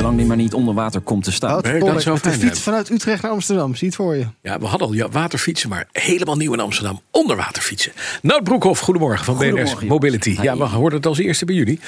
Zolang die maar niet onder water komt te staan. Nee, dat zou de fiets vanuit Utrecht naar Amsterdam. Zie het voor je. Ja, we hadden al ja, waterfietsen, maar helemaal nieuw in Amsterdam. Onderwaterfietsen. Nout Broekhoff, goedemorgen van Goedemorgen, jongens. Mobility. Ja, we hoorden het als eerste bij jullie.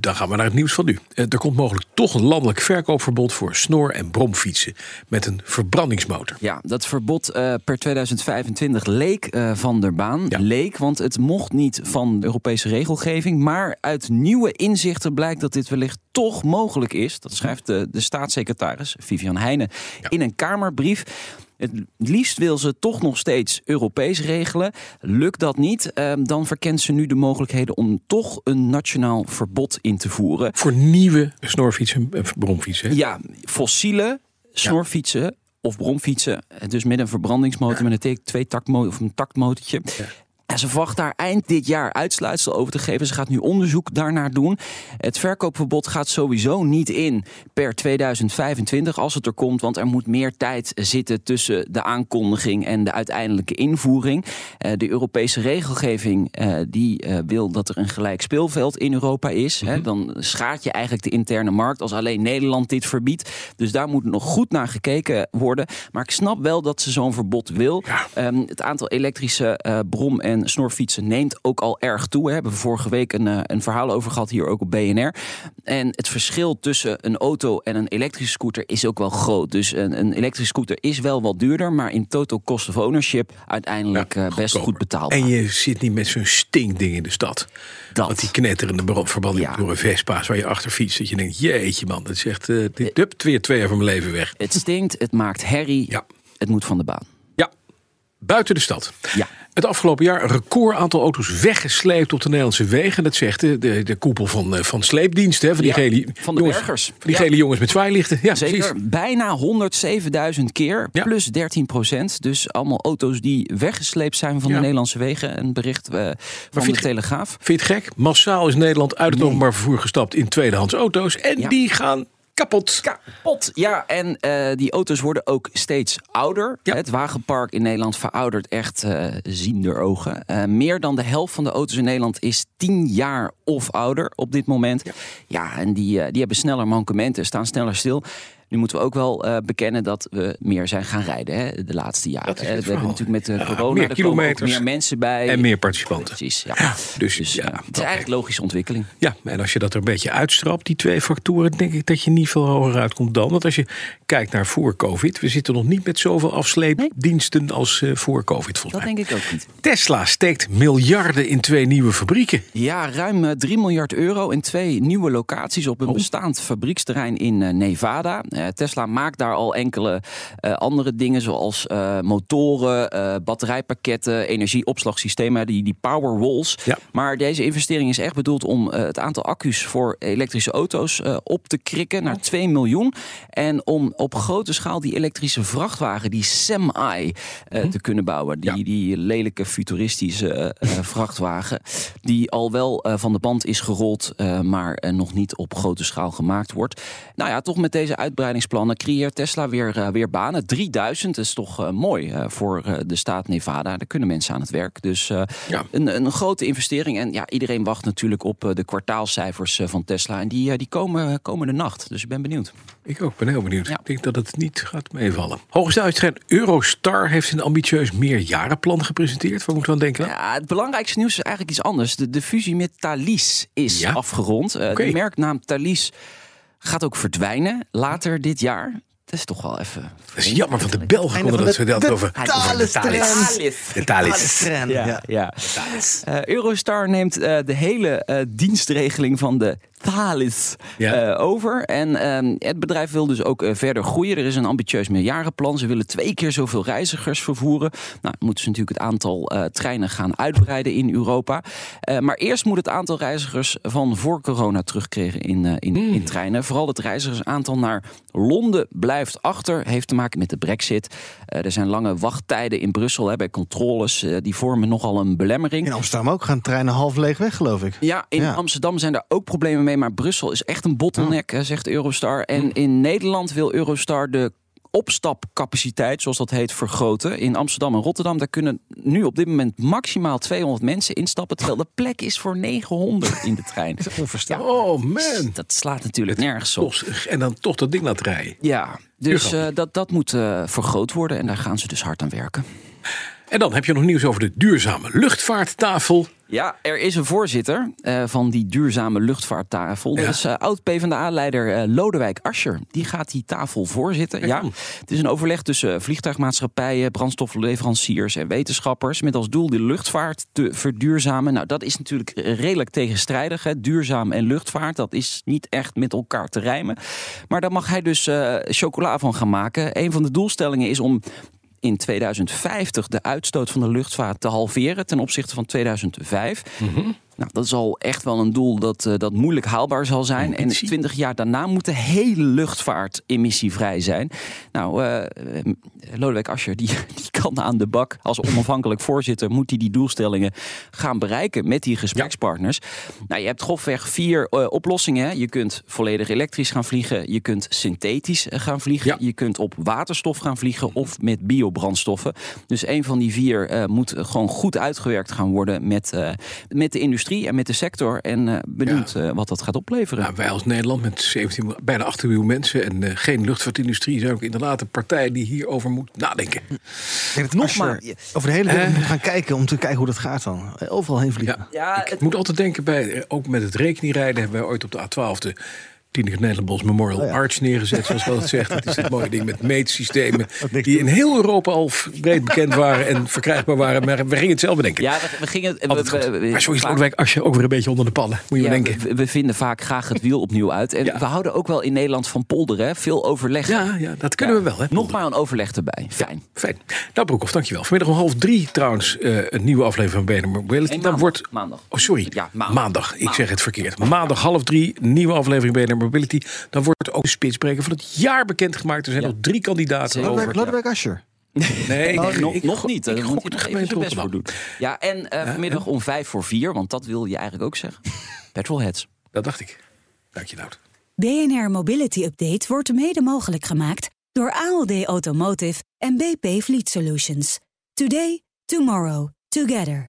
Dan gaan we naar het nieuws van nu. Eh, Er komt mogelijk toch een landelijk verkoopverbod voor snor- en bromfietsen met een verbrandingsmotor. Ja, dat verbod eh, per 2025 leek eh, van der baan. Ja. Leek, want het mocht niet van de Europese regelgeving. Maar uit nieuwe inzichten blijkt dat dit wellicht toch mogelijk is. Dat schrijft de, de staatssecretaris Vivian Heijnen Ja. in een Kamerbrief. Het liefst wil ze toch nog steeds Europees regelen. Lukt dat niet, eh, dan verkent ze nu de mogelijkheden om toch een nationaal verbod in te voeren. Voor nieuwe snorfietsen en bromfietsen. hè? Ja, fossiele snorfietsen of bromfietsen. eh, Dus met een verbrandingsmotor, met een twee taktmotor of een taktmotortje. En ze verwacht daar eind dit jaar uitsluitsel over te geven. Ze gaat nu onderzoek daarnaar doen. Het verkoopverbod gaat sowieso niet in per 2025 als het er komt. Want er moet meer tijd zitten tussen de aankondiging en de uiteindelijke invoering. Eh, de Europese regelgeving eh, die eh, wil dat er een gelijk speelveld in Europa is. Hè. Dan schaadt je eigenlijk de interne markt als alleen Nederland dit verbiedt. Dus daar moet nog goed naar gekeken worden. Maar ik snap wel dat ze zo'n verbod wil. Ja. Ehm, het aantal elektrische brom- en snorfietsen neemt ook al erg toe. We hebben vorige week een, eh, een verhaal over gehad hier ook op BNR. En het verschil tussen een auto en een elektrische scooter is ook wel groot. Dus een, een elektrische scooter is wel wat duurder, maar in total cost of ownership uiteindelijk Ja, eh, best goedkoper. goed betaalbaar. En je zit niet met zo'n stinkding in de stad. Dat. Want die knetterende verbanding Ja. door een Vespa's waar je achter fietst. Dat je denkt, jeetje man, dat is echt, eh, dit hup, weer twee jaar van mijn leven weg. Het stinkt, het maakt herrie, Ja. het moet van de baan. Ja, buiten de stad. Ja. Het afgelopen jaar een record aantal auto's weggesleept op de Nederlandse wegen. Dat zegt de, de, de koepel van, eh, van sleepdiensten. Van die, Ja, gele, van de jongens, bergers. Van die Ja. gele jongens met zwaailichten. Ja, Zeker, precies. bijna 107.000 keer, Ja. plus 13 procent. Dus allemaal auto's die weggesleept zijn van de Nederlandse wegen. Een bericht eh, van de Telegraaf. Vind je het gek? Massaal is Nederland uit het Nee. openbaar vervoer gestapt in tweedehands auto's. En die gaan kapot. Kapot. Ja, en eh, die auto's worden ook steeds ouder. Ja. Het wagenpark in Nederland veroudert echt eh ziender ogen. Eh, meer dan de helft van de auto's in Nederland is 10 jaar of ouder op dit moment. Ja, en die, die hebben sneller mankementen, staan sneller stil. Nu moeten we ook wel eh, bekennen dat we meer zijn gaan rijden hè, de laatste jaren. Dat Eh, we hebben natuurlijk met de Ja, corona meer er kilometers meer mensen bij. En meer participanten. Precies, ja. Ja, dus, Dus ja, eh, het is eigenlijk een logische ontwikkeling. Ja, en als je dat er een beetje uitstrapt, die twee factoren, denk ik dat je niet veel hoger uitkomt dan. Want als je kijkt naar voor COVID, we zitten nog niet met zoveel afsleepdiensten als eh, voor COVID volgens Dat mij. denk ik ook niet. Tesla steekt miljarden in twee nieuwe fabrieken. Ja, ruim eh, 3 miljard euro in twee nieuwe locaties op een Oh. bestaand fabrieksterrein in eh, Nevada. Eh, Tesla maakt daar al enkele eh, andere dingen, zoals eh, motoren, eh, batterijpakketten, energieopslagsystemen, die, die Powerwalls. Ja. Maar deze investering is echt bedoeld om eh, het aantal accu's voor elektrische auto's eh, op te krikken naar 2 miljoen. En om op grote schaal die elektrische vrachtwagen, die Semi, eh, te kunnen bouwen. Die, Ja. die lelijke futuristische vrachtwagen. Die al wel eh, van de band is gerold, eh, maar nog niet op grote schaal gemaakt wordt. Nou ja, toch met deze uitbreidingsplannen creëert Tesla weer, eh, weer banen. 3000 dat is toch eh, mooi eh, voor de staat Nevada. Daar kunnen mensen aan het werk. Dus Ja. een, een grote investering. En ja, iedereen wacht natuurlijk op de kwartaalcijfers van Tesla. En die, die komen komende nacht. Dus ik ben benieuwd. Ik ook, ben heel benieuwd. Ja. Ik denk dat het niet gaat meevallen. Hoogste uitschijn Eurostar heeft een ambitieus meerjarenplan gepresenteerd. Waar moeten we aan denken? Ja, het belangrijkste nieuws is eigenlijk iets anders. De, de fusie met Thalys is Ja? afgerond. Oké. De merknaam Thalys gaat ook verdwijnen later dit jaar. Dat is toch wel even... Dat is jammer, want de Belgen konden van dat de- zo over. de over de Thales-trend. Thalys. De Thalys. Trend, Ja, ja. ja. Eh, Eurostar neemt eh, de hele eh, dienstregeling van de Thales Ja. eh, over. En ehm, het bedrijf wil dus ook eh, verder groeien. Er is een ambitieus meerjarenplan. Ze willen twee keer zoveel reizigers vervoeren. Nou, moeten ze natuurlijk het aantal eh, treinen gaan uitbreiden in Europa. Eh, maar eerst moet het aantal reizigers van voor corona terugkeren in, eh, in, in treinen. Vooral het reizigersaantal naar Londen blijft achter. Heeft te maken met de brexit. Eh, er zijn lange wachttijden in Brussel hè, bij controles. die vormen nogal een belemmering. In Amsterdam ook gaan treinen half leeg weg, geloof ik. Ja, in Ja. Amsterdam zijn daar ook problemen mee. Maar Brussel is echt een bottleneck, zegt Eurostar. En in Nederland wil Eurostar de opstapcapaciteit, zoals dat heet, vergroten. In Amsterdam en Rotterdam, daar kunnen nu op dit moment maximaal 200 mensen instappen. Terwijl de plek is voor 900 in de trein. Ja, Oh man. dat slaat natuurlijk nergens op. En dan toch dat ding laten rijden. Ja, dus eh, dat, dat moet eh, vergroot worden. En daar gaan ze dus hard aan werken. En dan heb je nog nieuws over de duurzame luchtvaarttafel. Ja, er is een voorzitter eh, van die duurzame luchtvaarttafel. Dat is eh, oud-PVDA-leider eh, Lodewijk Asscher. Die gaat die tafel voorzitten. Ja, het is een overleg tussen vliegtuigmaatschappijen, brandstofleveranciers en wetenschappers... met als doel de luchtvaart te verduurzamen. Nou, dat is natuurlijk redelijk tegenstrijdig. Hè. Duurzaam en luchtvaart, dat is niet echt met elkaar te rijmen. Maar daar mag hij dus chocola van gaan maken. Een van de doelstellingen is om in 2050 de uitstoot van de luchtvaart te halveren ten opzichte van 2005. Nou, dat is al echt wel een doel dat, eh, dat moeilijk haalbaar zal zijn. En Ambitie. 20 jaar daarna moet de hele luchtvaart emissievrij zijn. Nou, eh, Lodewijk Asscher die, die kan aan de bak. Als onafhankelijk voorzitter moet hij die doelstellingen gaan bereiken met die gesprekspartners. Nou, je hebt grofweg vier eh, oplossingen. hè. Je kunt volledig elektrisch gaan vliegen. Je kunt synthetisch gaan vliegen. Ja. Je kunt op waterstof gaan vliegen of met biobrandstoffen. Dus een van die vier moet gewoon goed uitgewerkt gaan worden met, met de industrie en met de sector. En eh, benieuwd eh, wat dat gaat opleveren. Nou, wij als Nederland met 17, miljoen- bijna 18 miljoen mensen en eh, geen luchtvaartindustrie zijn ook inderdaad een partij die hierover moet nadenken. Ik Nogmaals, Asscher over de hele wereld moet gaan kijken om te kijken hoe dat gaat dan. Overal heen vliegen. Ja, Ja, ik het- moet altijd denken bij, ook met het rekeningrijden hebben wij ooit op de A12 Tineke Nederlandbos Memorial Oh ja. Arch neergezet, zoals wel het zegt. Dat is het mooie ding met meetsystemen die in heel Europa al breed bekend waren en verkrijgbaar waren. Maar we gingen het zelf bedenken. Ja, we, we gingen het. Altijd we- goed. we- we- maar zo is Lodewijk Asscher ook weer een beetje onder de pannen, moet je ja, wel denken. we, we vinden vaak graag het wiel opnieuw uit. En Ja. we houden ook wel in Nederland van polderen. hè. Veel overleg. Ja, ja, dat kunnen we wel. Hè? Nog maar een overleg erbij. Fijn. Fijn. Nou, Broekhoff, dankjewel. Vanmiddag om half drie trouwens eh, een nieuwe aflevering van BNR Mobility. Dan maandag. wordt... Maandag. Oh, sorry. Ja, maandag. Ik zeg het verkeerd. Maandag half drie, nieuwe aflevering BNR Mobility. Dan wordt ook de spitsbreker van het jaar bekendgemaakt. Er zijn Ja. nog drie kandidaten over. Lodewijk, Asscher. Nee, nee, Oh, nee, nog, ik nog niet. Ik moet nog even gemeente je best voor Rotterdam. doen. Ja, en eh, vanmiddag om vijf voor vier, want dat wil je eigenlijk ook zeggen. Petrolheads. Dat dacht ik. Dank je, Nout. BNR Mobility Update wordt mede mogelijk gemaakt door ALD Automotive en BP Fleet Solutions. Today, tomorrow, together.